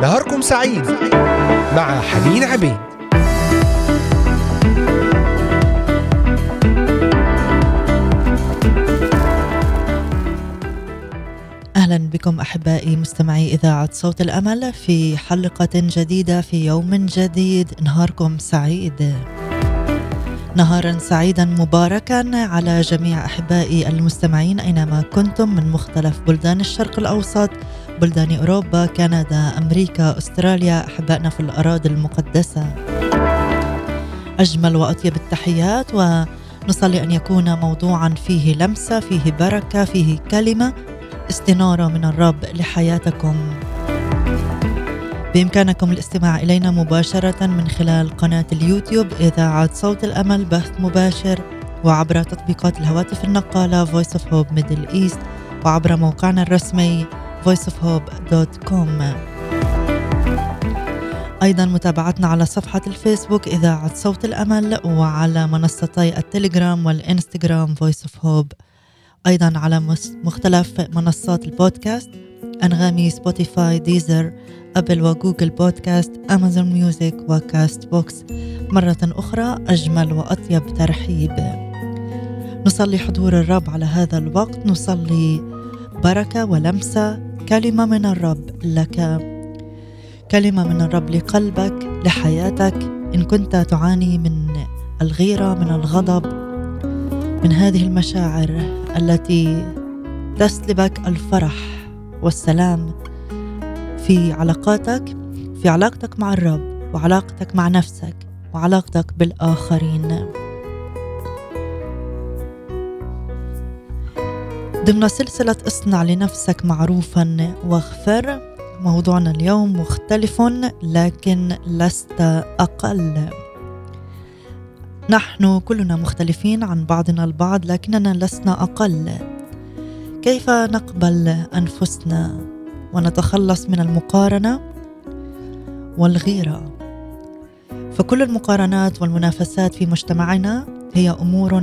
نهاركم سعيد مع حنين عبيد. أهلا بكم أحبائي مستمعي إذاعة صوت الأمل في حلقة جديدة في يوم جديد. نهاركم سعيد. نهارا سعيدا مباركا على جميع احبائي المستمعين أينما كنتم من مختلف بلدان الشرق الأوسط بلدان أوروبا كندا أمريكا أستراليا أحبائنا في الأراضي المقدسة. أجمل وأطيب التحيات ونصلي أن يكون موضوعا فيه لمسة فيه بركة فيه كلمة. استناره من الرب لحياتكم. بإمكانكم الاستماع إلينا مباشرة من خلال قناة اليوتيوب إذاعة صوت الأمل بث مباشر وعبر تطبيقات الهواتف النقالة Voice of Hope Middle East وعبر موقعنا الرسمي voiceofhope.com أيضا متابعتنا على صفحة الفيسبوك إذاعة صوت الأمل وعلى منصتي التليجرام والإنستغرام Voice of Hope. أيضا على مختلف منصات البودكاست. أنغامي Spotify Deezer Apple و Google Podcast Amazon Music و Castbox. مرة أخرى أجمل وأطيب ترحيب. نصلي حضور الرب على هذا الوقت. نصلي بركة ولمسة. كلمة من الرب لك. كلمة من الرب لقلبك لحياتك. إن كنت تعاني من الغيرة من الغضب من هذه المشاعر التي تسلبك الفرح. والسلام في علاقاتك في علاقتك مع الرب وعلاقتك مع نفسك وعلاقتك بالآخرين. ضمن سلسلة اصنع لنفسك معروفا واغفر. موضوعنا اليوم مختلف لكن لست أقل. نحن كلنا مختلفين عن بعضنا البعض لكننا لسنا أقل. كيف نقبل أنفسنا ونتخلص من المقارنة والغيرة؟ فكل المقارنات والمنافسات في مجتمعنا هي أمور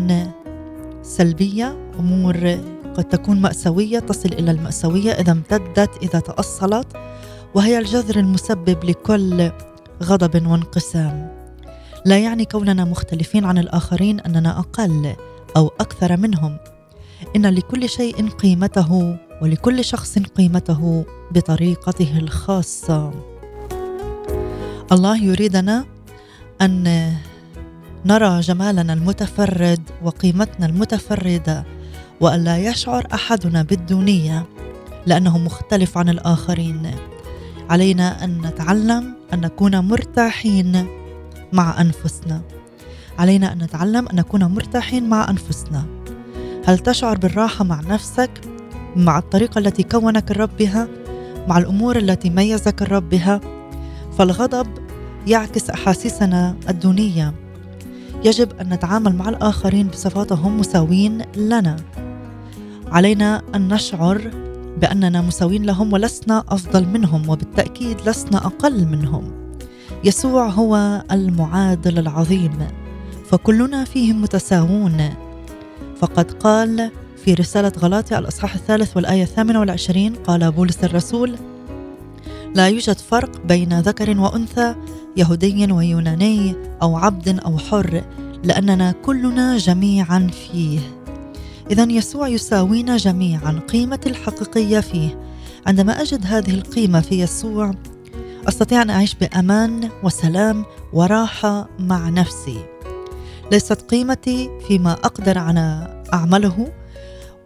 سلبية أمور قد تكون مأساوية تصل إلى المأساوية إذا امتدت إذا تأصلت وهي الجذر المسبب لكل غضب وانقسام. لا يعني كوننا مختلفين عن الآخرين أننا أقل أو أكثر منهم. إن لكل شيء قيمته ولكل شخص قيمته بطريقته الخاصة. الله يريدنا أن نرى جمالنا المتفرد وقيمتنا المتفردة والا يشعر أحدنا بالدونيه لأنه مختلف عن الآخرين. علينا أن نتعلم أن نكون مرتاحين مع أنفسنا. علينا أن نتعلم أن نكون مرتاحين مع أنفسنا. هل تشعر بالراحة مع نفسك مع الطريقة التي كونك الرب بها مع الأمور التي ميزك الرب بها؟ فالغضب يعكس أحاسيسنا الدونية. يجب أن نتعامل مع الآخرين بصفاتهم مساوين لنا. علينا أن نشعر بأننا مساوين لهم ولسنا أفضل منهم وبالتأكيد لسنا أقل منهم. يسوع هو المعادل العظيم. فكلنا فيه متساوون. فقد قال في رسالة غلاطيا الأصحاح الثالث والآية الثامنة والعشرين قال بولس الرسول لا يوجد فرق بين ذكر وأنثى يهودي ويوناني أو عبد أو حر لأننا كلنا جميعا فيه. إذا يسوع يساوينا جميعا قيمتي الحقيقية فيه. عندما أجد هذه القيمة في يسوع أستطيع أن أعيش بأمان وسلام وراحة مع نفسي. ليست قيمتي فيما أقدر أنا أعمله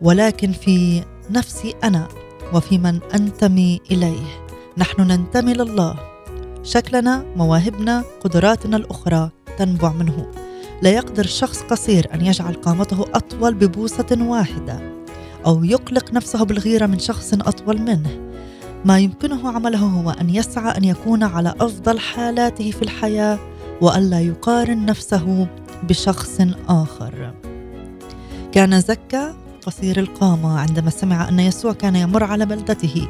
ولكن في نفسي أنا وفي من أنتمي إليه. نحن ننتمي لله. شكلنا مواهبنا قدراتنا الأخرى تنبع منه. لا يقدر شخص قصير أن يجعل قامته أطول ببوسة واحدة أو يقلق نفسه بالغيرة من شخص أطول منه. ما يمكنه عمله هو أن يسعى أن يكون على أفضل حالاته في الحياة وألا يقارن نفسه بشخص آخر. كان زكا قصير القامة عندما سمع أن يسوع كان يمر على بلدته.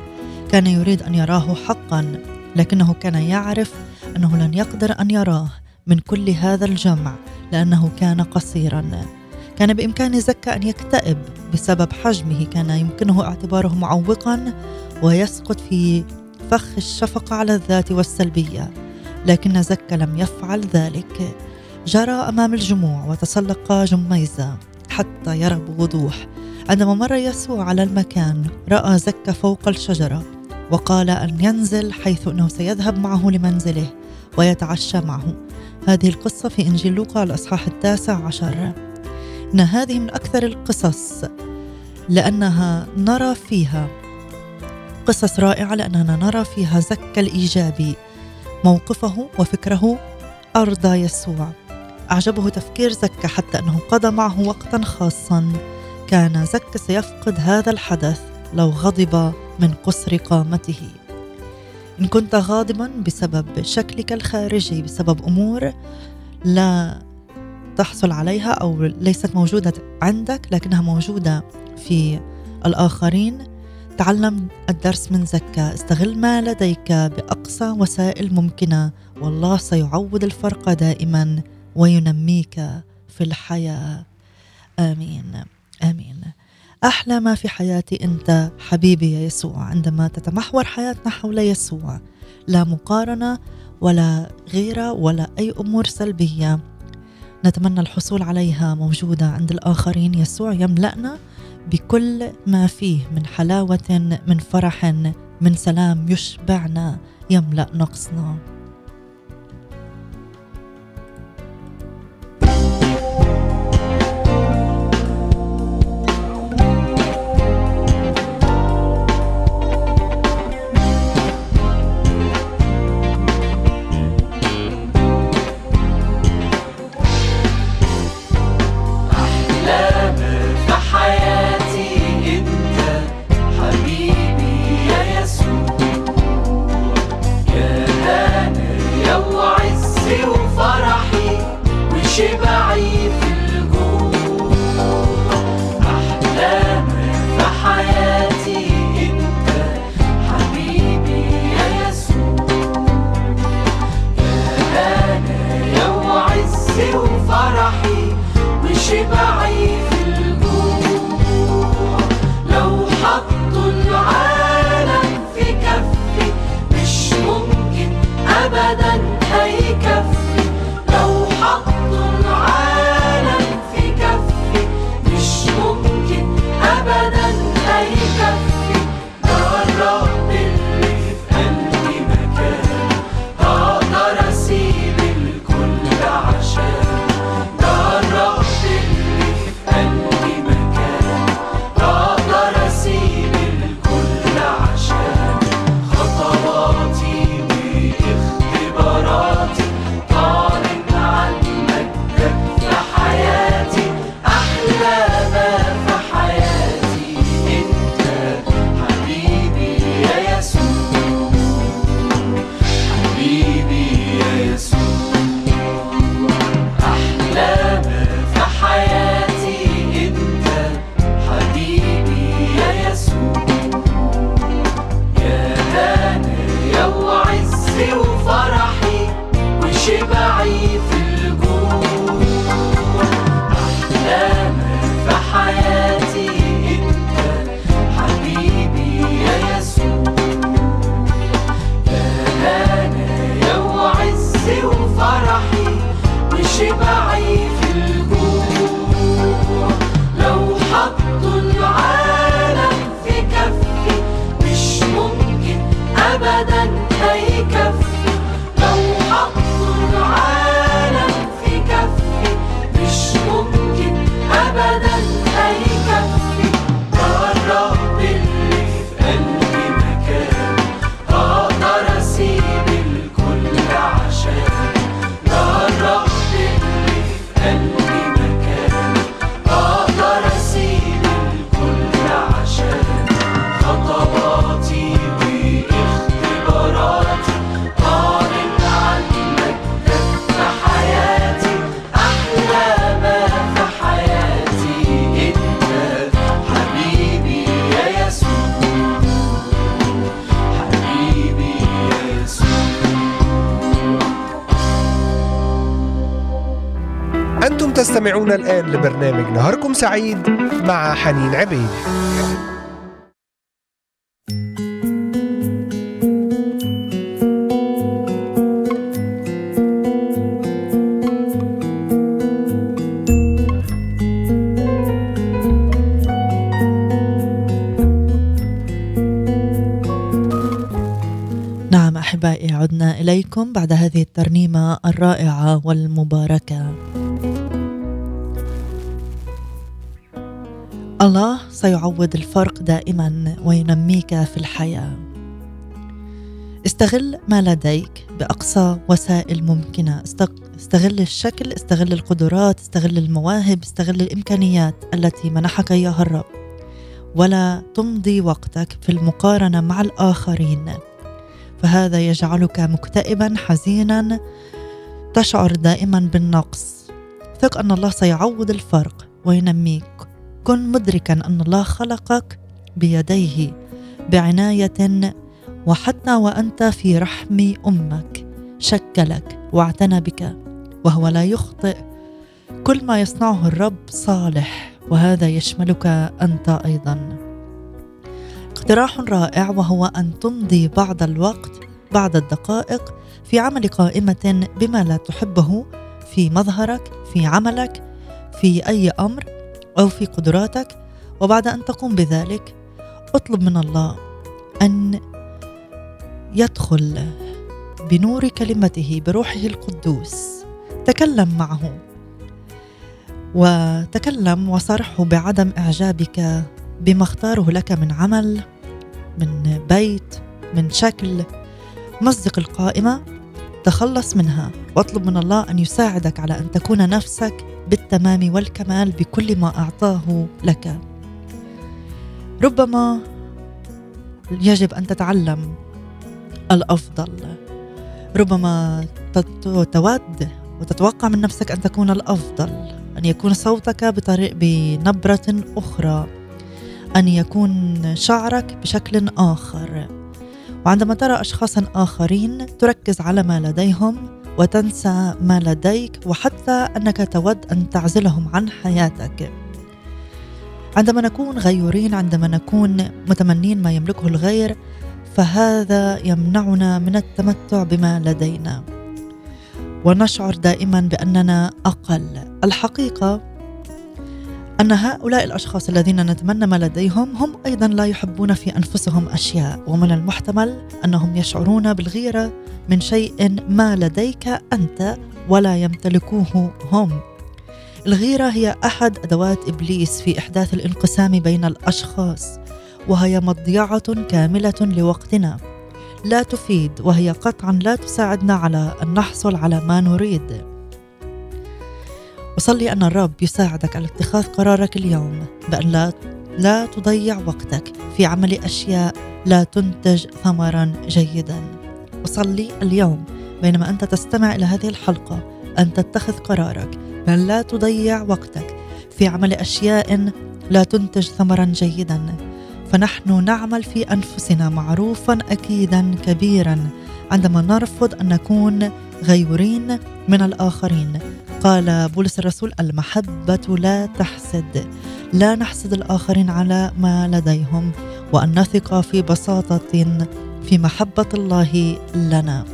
كان يريد أن يراه حقا لكنه كان يعرف أنه لن يقدر أن يراه من كل هذا الجمع لأنه كان قصيرا. كان بإمكان زكا أن يكتئب بسبب حجمه. كان يمكنه اعتباره معوقا ويسقط في فخ الشفقة على الذات والسلبية لكن زكا لم يفعل ذلك. جرى أمام الجموع وتسلق جميزة حتى يرى بوضوح عندما مر يسوع على المكان رأى زكا فوق الشجرة وقال أن ينزل حيث أنه سيذهب معه لمنزله ويتعشى معه. هذه القصة في إنجيل لوقا الأصحاح التاسع عشر. إن هذه من أكثر القصص لأنها نرى فيها قصص رائعة لأننا نرى فيها زكا الإيجابي موقفه وفكره أرضى يسوع. أعجبه تفكير زكا حتى أنه قضى معه وقتا خاصا. كان زكا سيفقد هذا الحدث لو غضب من قصر قامته. إن كنت غاضبا بسبب شكلك الخارجي بسبب أمور لا تحصل عليها أو ليست موجودة عندك لكنها موجودة في الآخرين. تعلم الدرس من زكا استغل ما لديك بأقصى وسائل ممكنة. والله سيعوض الفرق دائما. وينميك في الحياة. آمين. آمين. أحلى ما في حياتي أنت حبيبي يا يسوع. عندما تتمحور حياتنا حول يسوع لا مقارنة ولا غيرة ولا أي أمور سلبية. نتمنى الحصول عليها موجودة عند الآخرين. يسوع يملأنا بكل ما فيه من حلاوة من فرح من سلام يشبعنا يملأ نقصنا. تستمعون الآن لبرنامج نهاركم سعيد مع حنين عبيد. نعم أحبائي عدنا إليكم بعد هذه الترنيمة الرائعة والمباركة. الله سيعوض الفرق دائما وينميك في الحياة. استغل ما لديك بأقصى وسائل ممكنة. استغ- استغل الشكل استغل القدرات استغل المواهب استغل الإمكانيات التي منحك إياها الرب. ولا تمضي وقتك في المقارنة مع الآخرين. فهذا يجعلك مكتئبا حزينا تشعر دائما بالنقص. ثق أن الله سيعوض الفرق وينميك. كن مدركا أن الله خلقك بيديه بعناية وحتى وأنت في رحم أمك شكلك واعتنى بك وهو لا يخطئ. كل ما يصنعه الرب صالح وهذا يشملك أنت أيضا. اقتراح رائع وهو أن تمضي بعض الوقت بعض الدقائق في عمل قائمة بما لا تحبه في مظهرك في عملك في أي أمر أو في قدراتك وبعد أن تقوم بذلك اطلب من الله أن يدخل بنور كلمته بروحه القدوس. تكلم معه. وتكلم وصرحه بعدم إعجابك بما اختاره لك من عمل من بيت من شكل مزق القائمة. تخلص منها. واطلب من الله أن يساعدك على أن تكون نفسك بالتمام والكمال بكل ما أعطاه لك. ربما يجب أن تتعلم الأفضل. ربما تود وتتوقع من نفسك أن تكون الأفضل أن يكون صوتك بطريق بنبرة أخرى أن يكون شعرك بشكل آخر. وعندما ترى اشخاصا آخرين تركز على ما لديهم وتنسى ما لديك وحتى أنك تود أن تعزلهم عن حياتك. عندما نكون غيورين عندما نكون متمنين ما يملكه الغير فهذا يمنعنا من التمتع بما لدينا. ونشعر دائما بأننا أقل. الحقيقة أن هؤلاء الأشخاص الذين نتمنى ما لديهم هم أيضا لا يحبون في أنفسهم أشياء ومن المحتمل أنهم يشعرون بالغيرة من شيء ما لديك أنت ولا يمتلكوه هم. الغيرة هي أحد أدوات إبليس في إحداث الانقسام بين الأشخاص وهي مضيعة كاملة لوقتنا. لا تفيد وهي قطعا لا تساعدنا على أن نحصل على ما نريد. وصلي أن الرب يساعدك على اتخاذ قرارك اليوم بأن لا لا تضيع وقتك في عمل أشياء لا تنتج ثمرا جيدا. وصلي اليوم بينما أنت تستمع إلى هذه الحلقة أن تتخذ قرارك بأن لا تضيع وقتك في عمل أشياء لا تنتج ثمرا جيدا. فنحن نعمل في أنفسنا معروفا اكيدا كبيرا عندما نرفض أن نكون غيورين من الآخرين. قال بولس الرسول المحبة لا تحسد. لا نحسد الآخرين على ما لديهم وأن نثق في بساطة في محبة الله لنا.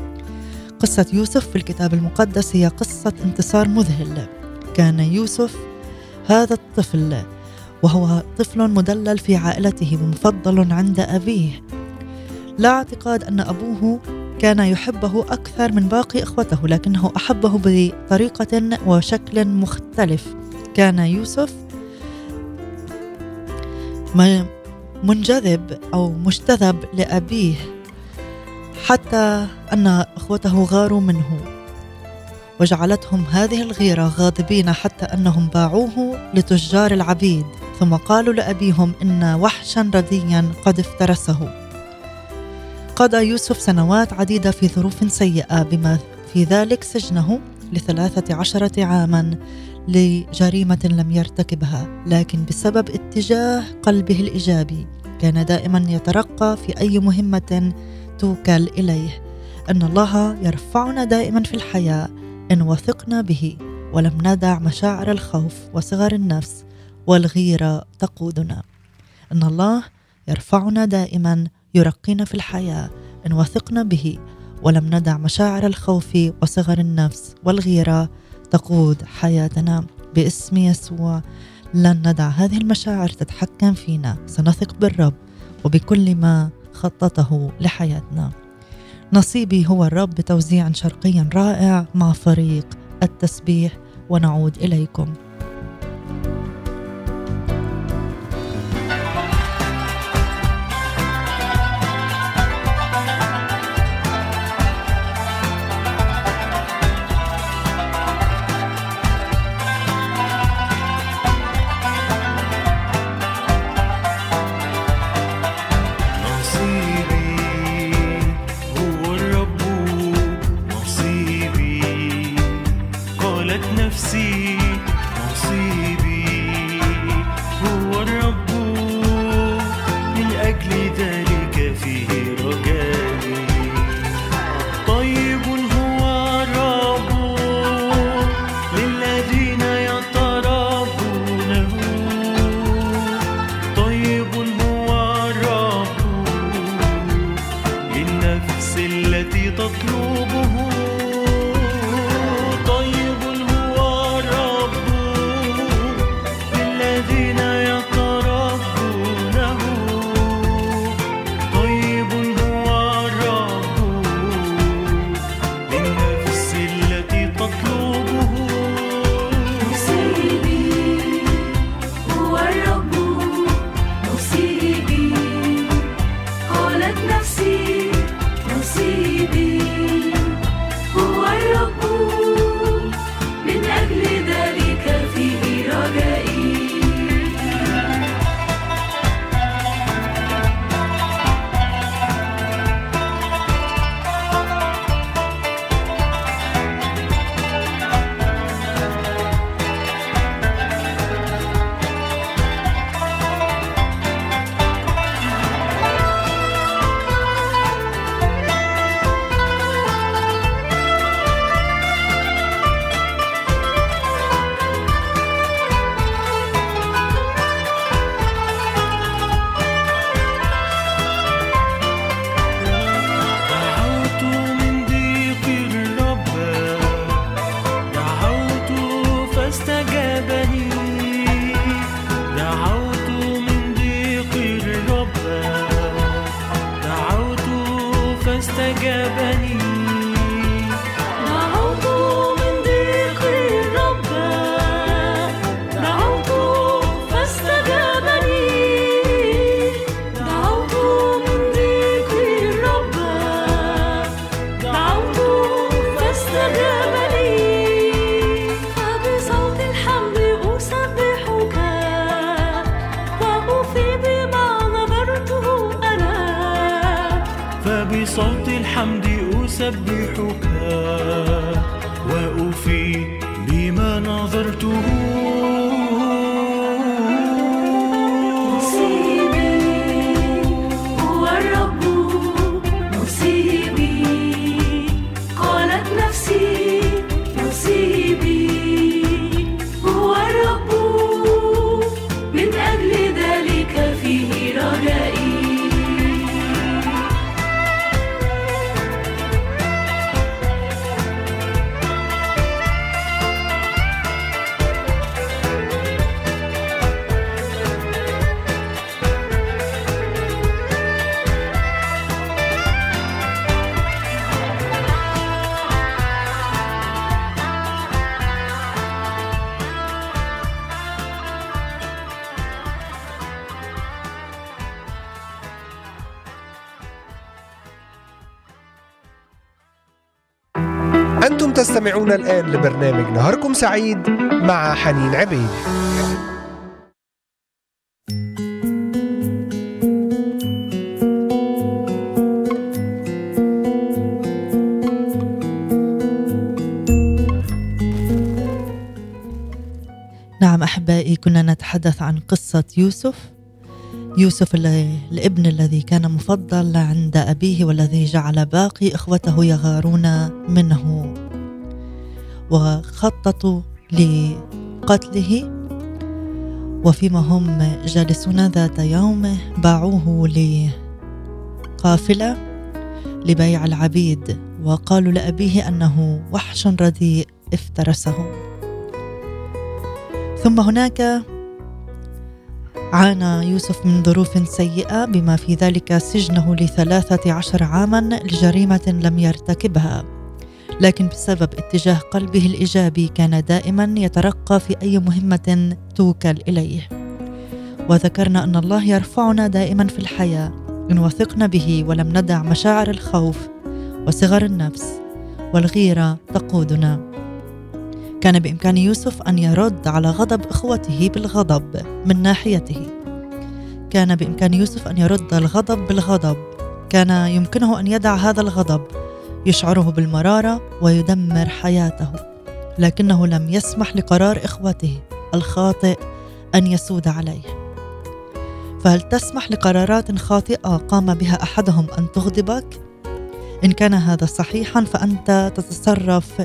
قصة يوسف في الكتاب المقدس هي قصة انتصار مذهل. كان يوسف هذا الطفل وهو طفل مدلل في عائلته ومفضل عند أبيه. لا اعتقاد أن أبوه كان يحبه أكثر من باقي إخوته لكنه أحبه بطريقة وشكل مختلف. كان يوسف منجذب أو مجتذب لأبيه حتى أن إخوته غاروا منه. وجعلتهم هذه الغيرة غاضبين حتى أنهم باعوه لتجار العبيد ثم قالوا لأبيهم إن وحشا رديا قد افترسه. قضى يوسف سنوات عديدة في ظروف سيئة بما في ذلك سجنه لثلاثة عشرة عاما لجريمة لم يرتكبها لكن بسبب اتجاه قلبه الإيجابي كان دائما يترقى في أي مهمة توكل إليه. إن الله يرفعنا دائما في الحياة إن وثقنا به ولم ندع مشاعر الخوف وصغر النفس والغيرة تقودنا. إن الله يرفعنا دائما يرقينا في الحياة إن وثقنا به. ولم ندع مشاعر الخوف وصغر النفس والغيرة تقود حياتنا باسم يسوع. لن ندع هذه المشاعر تتحكم فينا. سنثق بالرب وبكل ما خطته لحياتنا. نصيبي هو الرب بتوزيع شرقي رائع مع فريق التسبيح ونعود إليكم. استجابني تستمعون الآن لبرنامج نهاركم سعيد مع حنين عبيد. نعم أحبائي كنا نتحدث عن قصة يوسف يوسف الابن الذي كان مفضل عند أبيه والذي جعل باقي إخوته يغارون منه. وخططوا لقتله وفيما هم جالسون ذات يوم باعوه لقافلة لبيع العبيد وقالوا لأبيه أنه وحش رديء افترسه. ثم هناك عانى يوسف من ظروف سيئة بما في ذلك سجنه لثلاثة عشر عاما لجريمة لم يرتكبها. لكن بسبب اتجاه قلبه الإيجابي كان دائما يترقى في أي مهمة توكل إليه. وذكرنا أن الله يرفعنا دائما في الحياة. إن وثقنا به ولم ندع مشاعر الخوف وصغر النفس والغيرة تقودنا. كان بإمكان يوسف أن يرد على غضب إخوته بالغضب من ناحيته. كان بإمكان يوسف أن يرد الغضب بالغضب. كان يمكنه أن يدع هذا الغضب يشعره بالمرارة ويدمر حياته لكنه لم يسمح لقرار إخوته الخاطئ أن يسود عليه. فهل تسمح لقرارات خاطئة قام بها أحدهم أن تغضبك؟ إن كان هذا صحيحا فأنت تتصرف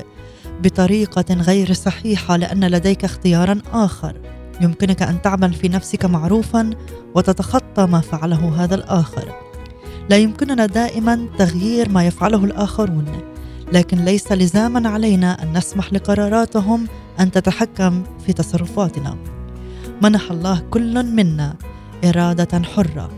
بطريقة غير صحيحة لأن لديك اختيارا آخر. يمكنك أن تعمل في نفسك معروفا وتتخطى ما فعله هذا الآخر. لا يمكننا دائما تغيير ما يفعله الآخرون لكن ليس لزاما علينا أن نسمح لقراراتهم أن تتحكم في تصرفاتنا. منح الله كل منا إرادة حرة.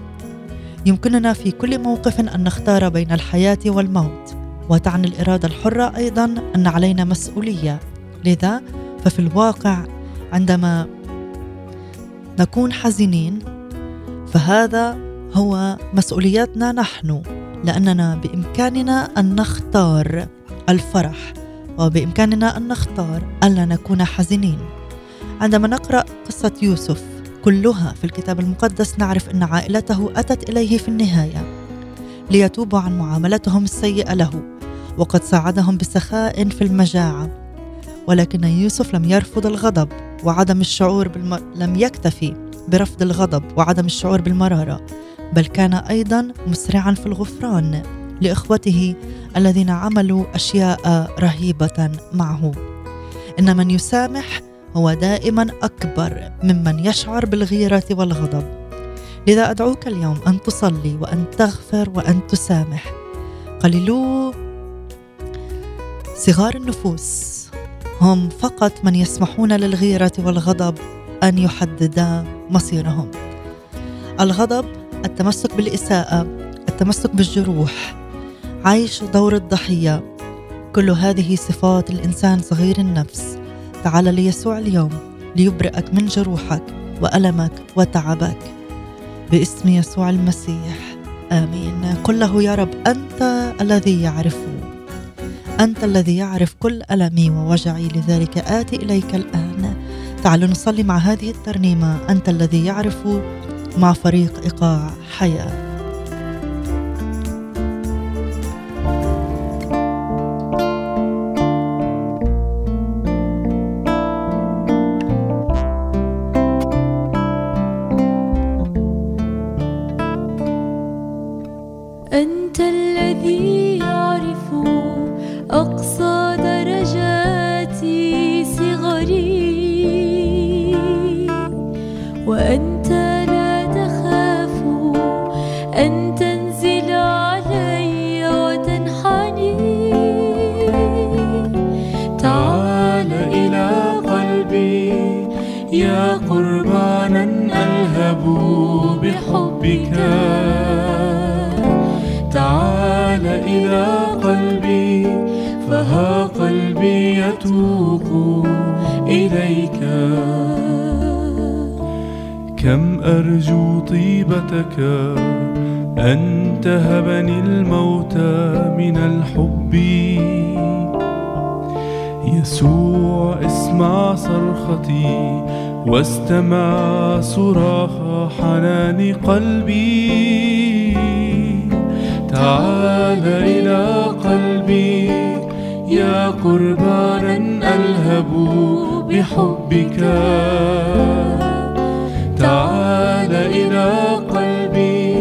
يمكننا في كل موقف أن نختار بين الحياة والموت. وتعني الإرادة الحرة أيضا أن علينا مسؤولية. لذا ففي الواقع عندما نكون حزينين فهذا هو مسؤوليتنا نحن لأننا بإمكاننا أن نختار الفرح وبإمكاننا أن نختار ألا نكون حزينين. عندما نقرأ قصة يوسف كلها في الكتاب المقدس نعرف أن عائلته أتت إليه في النهاية ليتوبوا عن معاملتهم السيئة له. وقد ساعدهم بسخاء في المجاعة. ولكن يوسف لم يرفض الغضب وعدم الشعور بالم... لم يكتفي برفض الغضب وعدم الشعور بالمرارة بل كان أيضا مسرعا في الغفران لإخوته الذين عملوا أشياء رهيبة معه. إن من يسامح هو دائما أكبر ممن يشعر بالغيرة والغضب. لذا أدعوك اليوم أن تصلي وأن تغفر وأن تسامح. قليلو صغار النفوس. هم فقط من يسمحون للغيرة والغضب أن يحددا مصيرهم. الغضب التمسك بالإساءة التمسك بالجروح عيش دور الضحية. كل هذه صفات الإنسان صغير النفس. تعال ليسوع اليوم ليبرئك من جروحك وألمك وتعبك. باسم يسوع المسيح. آمين. قل له يا رب أنت الذي يعرف أنت الذي يعرف كل ألمي ووجعي لذلك آتي إليك الآن. تعالوا نصلي مع هذه الترنيمة. أنت الذي يعرف مع فريق إيقاع حياة. بحبك. تعال إلى قلبي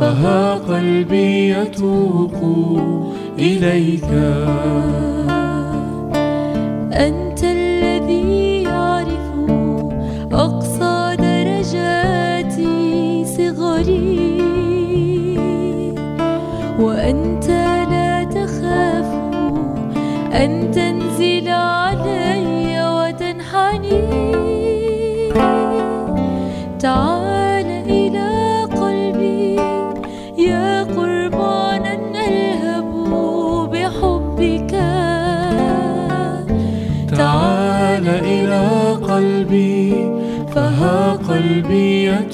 فها قلبي يتوق إليك. أنت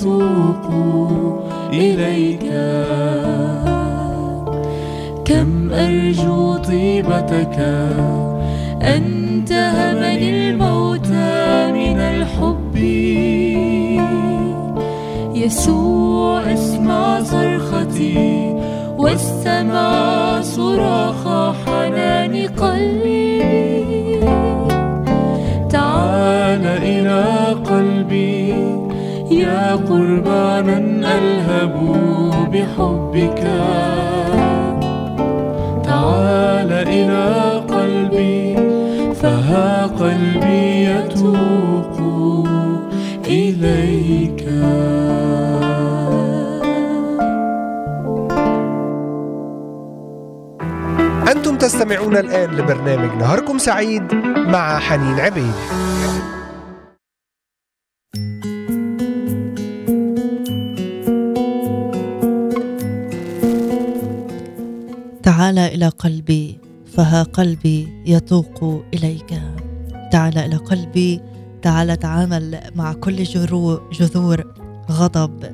يتوق إليك. كم أرجو طيبتك؟ أن تهبني الموت من الحب. يسوع اسمع صرختي واستمع صراخ قربانا ألهب بحبك. تعال إلى قلبي فها قلبي يتوق إليك. أنتم تستمعون الآن لبرنامج نهاركم سعيد مع حنين عبيد. إلى قلبي فها قلبي يتوق إليك. تعال إلى قلبي تعال تعامل مع كل جذور غضب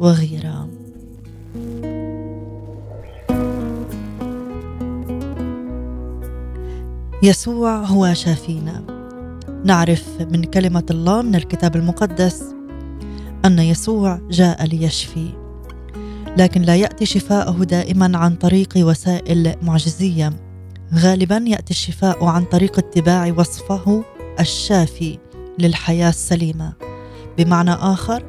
وغيرة. يسوع هو شافينا. نعرف من كلمة الله من الكتاب المقدس أن يسوع جاء ليشفي. لكن لا يأتي شفاءه دائما عن طريق وسائل معجزية. غالبا يأتي الشفاء عن طريق اتباع وصفه الشافي للحياة السليمة. بمعنى آخر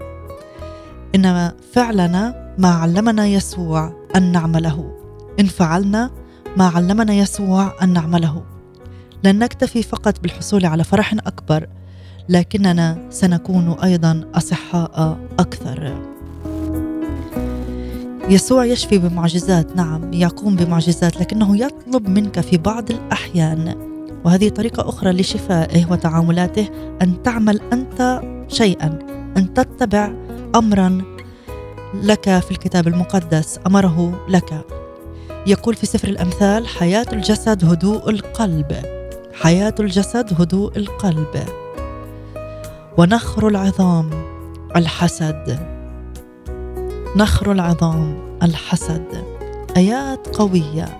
إن فعلنا ما علمنا يسوع أن نعمله. إن فعلنا ما علمنا يسوع أن نعمله. لن نكتفي فقط بالحصول على فرح أكبر لكننا سنكون أيضا أصحاء أكثر. يسوع يشفي بمعجزات نعم يقوم بمعجزات لكنه يطلب منك في بعض الأحيان. وهذه طريقة أخرى لشفائه وتعاملاته أن تعمل أنت شيئا أن تتبع أمرا لك في الكتاب المقدس أمره لك. يقول في سفر الأمثال حياة الجسد هدوء القلب. حياة الجسد هدوء القلب. ونخر العظام الحسد. نخر العظام الحسد. آيات قوية.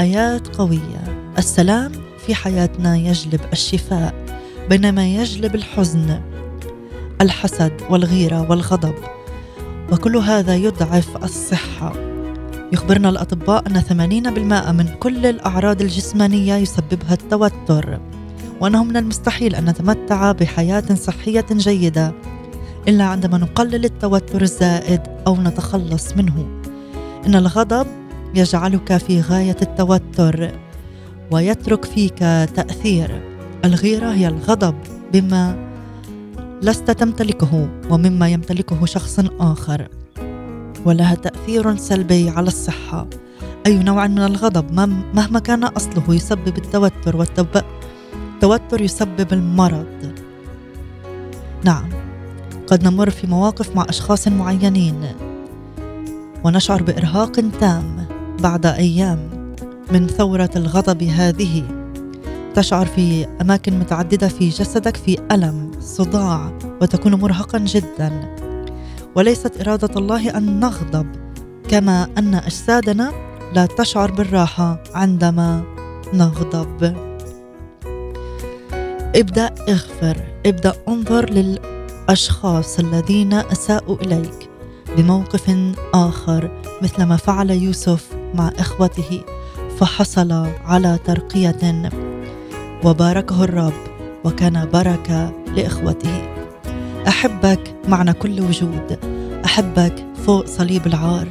آيات قوية. السلام في حياتنا يجلب الشفاء بينما يجلب الحزن الحسد والغيرة والغضب. وكل هذا يضعف الصحة. يخبرنا الأطباء أن 80% من كل الأعراض الجسمانية يسببها التوتر. وأنه من المستحيل أن نتمتع بحياة صحية جيدة. إلا عندما نقلل التوتر الزائد أو نتخلص منه. إن الغضب يجعلك في غاية التوتر ويترك فيك تأثير. الغيرة هي الغضب بما لست تمتلكه ومما يمتلكه شخص آخر. ولها تأثير سلبي على الصحة. أي نوع من الغضب؟ مهما كان أصله يسبب التوتر والتوتر يسبب المرض. نعم. قد نمر في مواقف مع أشخاص معينين. ونشعر بإرهاق تام بعد أيام من ثورة الغضب هذه. تشعر في أماكن متعددة في جسدك في ألم صداع وتكون مرهقا جدا. وليست إرادة الله أن نغضب كما أن أجسادنا لا تشعر بالراحة عندما نغضب. ابدأ اغفر ابدأ انظر لل الأشخاص الذين أساءوا إليك بموقف آخر مثل ما فعل يوسف مع إخوته فحصل على ترقية. وباركه الرب وكان بركة لإخوته. أحبك معنى كل وجود أحبك فوق صليب العار.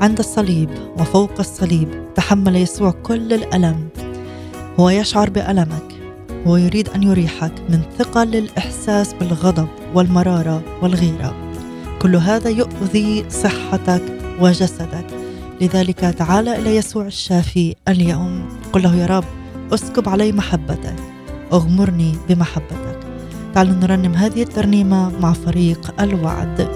عند الصليب وفوق الصليب تحمل يسوع كل الألم. هو يشعر بألمك هو يريد أن يريحك من ثقل الإحساس بالغضب. والمرارة والغيرة. كل هذا يؤذي صحتك وجسدك. لذلك تعال إلى يسوع الشافي اليوم. قل له يا رب أسكب علي محبتك. أغمرني بمحبتك. تعالوا نرنم هذه الترنيمة مع فريق الوعد.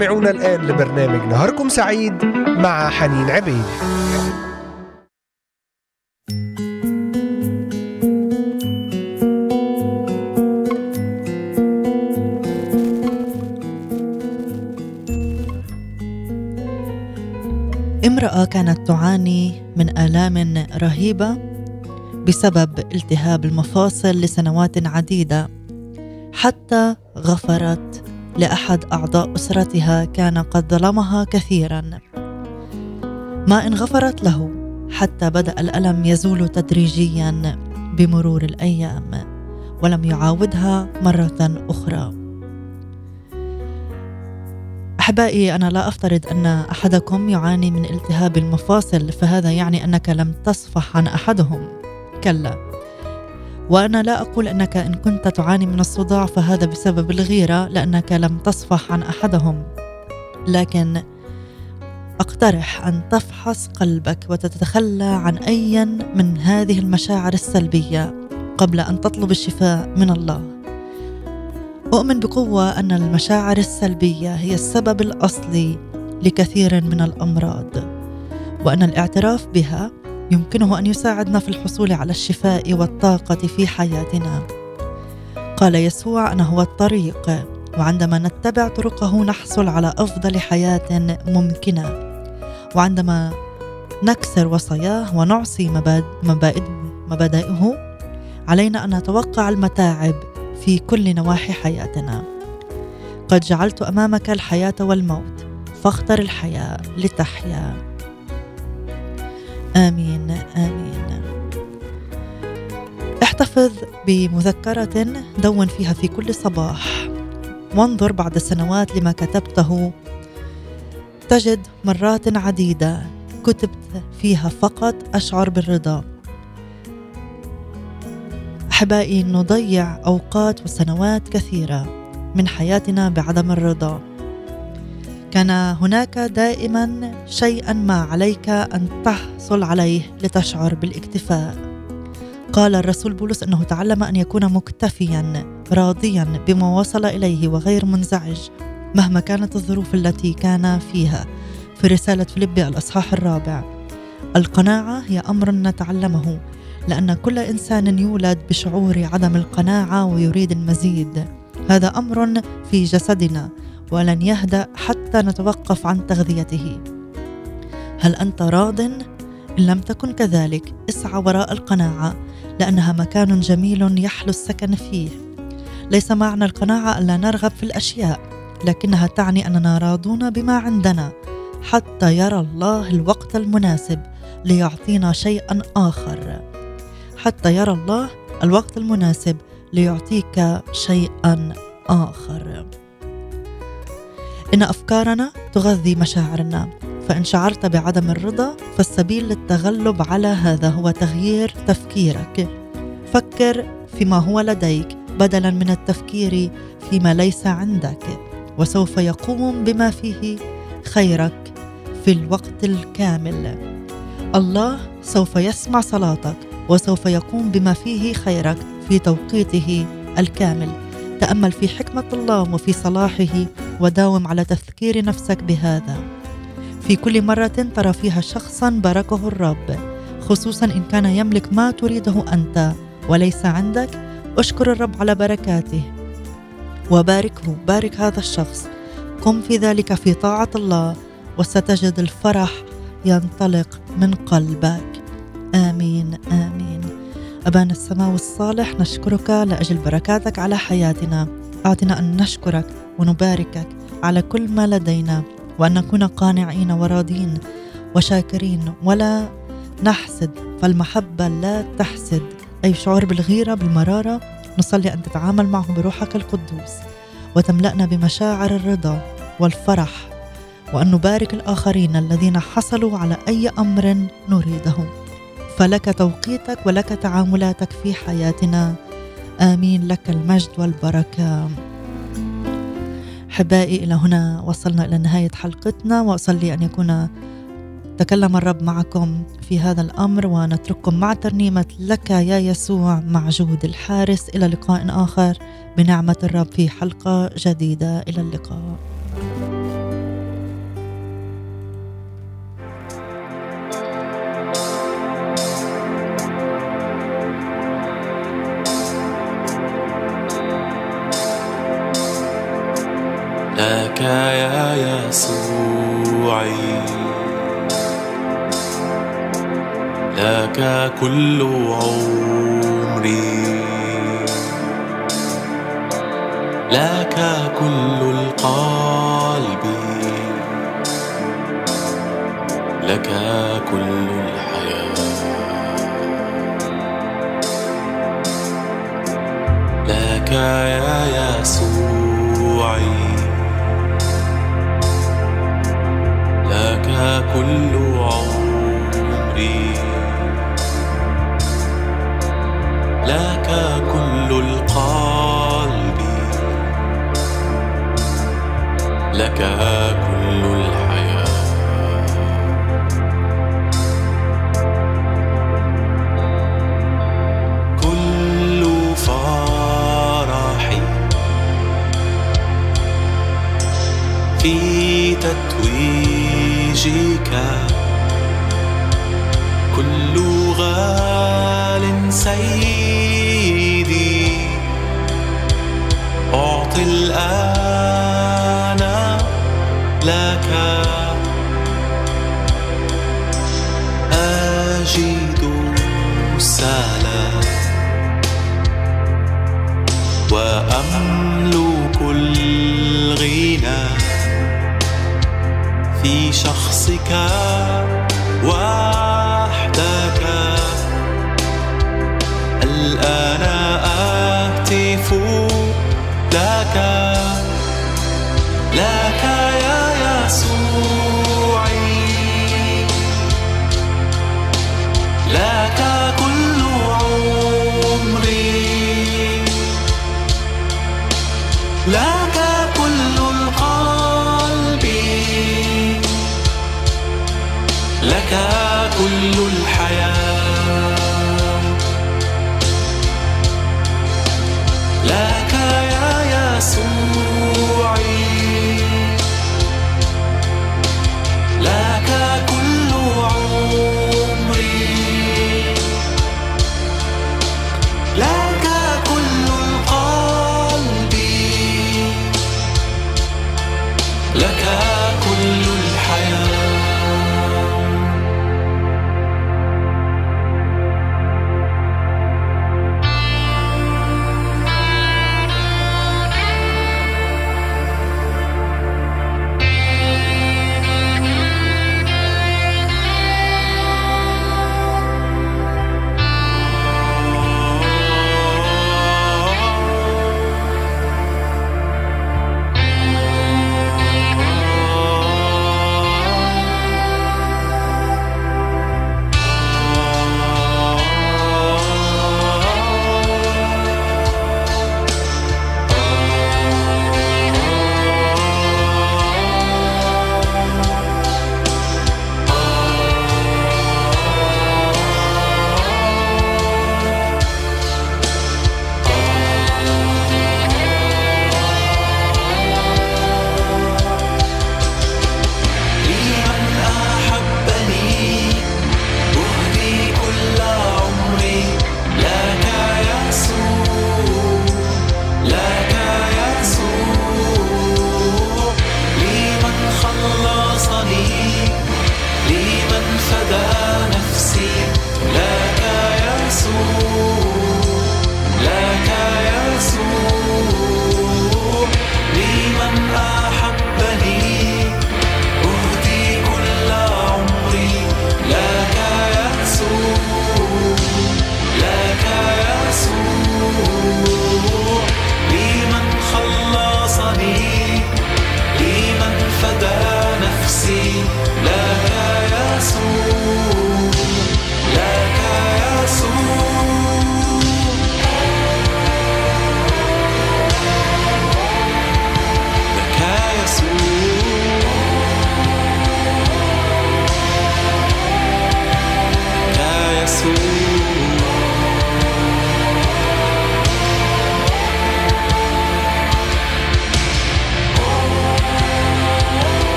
تستمعون الآن لبرنامج نهاركم سعيد مع حنين عبيد. امرأة كانت تعاني من آلام رهيبة بسبب التهاب المفاصل لسنوات عديدة حتى غفرت لأحد أعضاء أسرتها كان قد ظلمها كثيرا. ما إن غفرت له حتى بدأ الألم يزول تدريجيا بمرور الأيام ولم يعاودها مرة أخرى. أحبائي أنا لا أفترض أن أحدكم يعاني من التهاب المفاصل فهذا يعني أنك لم تصفح عن أحدهم. كلا. وأنا لا أقول أنك إن كنت تعاني من الصداع فهذا بسبب الغيرة لأنك لم تصفح عن أحدهم. لكن أقترح أن تفحص قلبك وتتخلى عن أي من هذه المشاعر السلبية قبل أن تطلب الشفاء من الله. أؤمن بقوة أن المشاعر السلبية هي السبب الأصلي لكثير من الأمراض وأن الاعتراف بها يمكنه أن يساعدنا في الحصول على الشفاء والطاقة في حياتنا. قال يسوع أنا هو الطريق وعندما نتبع طرقه نحصل على أفضل حياة ممكنة. وعندما نكسر وصاياه ونعصي مباد- مبادئ- مبادئه علينا أن نتوقع المتاعب في كل نواحي حياتنا. قد جعلت أمامك الحياة والموت فاختر الحياة لتحيا. آمين آمين. احتفظ بمذكرة دون فيها في كل صباح. وانظر بعد سنوات لما كتبته. تجد مرات عديدة كتبت فيها فقط أشعر بالرضا. أحبائي نضيع أوقات وسنوات كثيرة من حياتنا بعدم الرضا. كان هناك دائما شيئا ما عليك أن تحصل عليه لتشعر بالاكتفاء. قال الرسول بولس إنه تعلم أن يكون مكتفيا راضيا بما وصل إليه وغير منزعج مهما كانت الظروف التي كان فيها. في رسالة فيليبي الأصحاح الرابع القناعة هي أمر نتعلمه لأن كل إنسان يولد بشعور عدم القناعة ويريد المزيد. هذا أمر في جسدنا ولن يهدأ حتى نتوقف عن تغذيته. هل أنت راض؟ إن لم تكن كذلك اسعى وراء القناعة لأنها مكان جميل يحلو السكن فيه. ليس معنى القناعة الا نرغب في الأشياء لكنها تعني أننا راضون بما عندنا حتى يرى الله الوقت المناسب ليعطينا شيئا آخر. حتى يرى الله الوقت المناسب ليعطيك شيئا آخر. إن أفكارنا تغذي مشاعرنا فإن شعرت بعدم الرضا فالسبيل للتغلب على هذا هو تغيير تفكيرك. فكر فيما هو لديك بدلا من التفكير فيما ليس عندك وسوف يقوم بما فيه خيرك في الوقت الكامل. الله سوف يسمع صلاتك وسوف يقوم بما فيه خيرك في توقيته الكامل. تأمل في حكمة الله وفي صلاحه وداوم على تذكير نفسك بهذا. في كل مرة ترى فيها شخصا باركه الرب خصوصا إن كان يملك ما تريده أنت وليس عندك أشكر الرب على بركاته. وباركه بارك هذا الشخص. قم في ذلك في طاعة الله وستجد الفرح ينطلق من قلبك. آمين آمين. ابانا السماوي الصالح نشكرك لأجل بركاتك على حياتنا. أعطنا أن نشكرك ونباركك على كل ما لدينا وأن نكون قانعين وراضين وشاكرين. ولا نحسد فالمحبة لا تحسد. أي شعور بالغيرة بالمرارة نصلي أن تتعامل معه بروحك القدوس وتملأنا بمشاعر الرضا والفرح وأن نبارك الآخرين الذين حصلوا على أي أمر نريده فلك توقيتك ولك تعاملاتك في حياتنا. آمين. لك المجد والبركة. أحبائي إلى هنا وصلنا إلى نهاية حلقتنا. وأصلي أن يكون تكلم الرب معكم في هذا الأمر ونترككم مع ترنيمة لك يا يسوع مع جهود الحارس. إلى لقاء آخر. بنعمة الرب في حلقة جديدة. إلى اللقاء. لك يا يسوعي. لك كل عمري. لك كل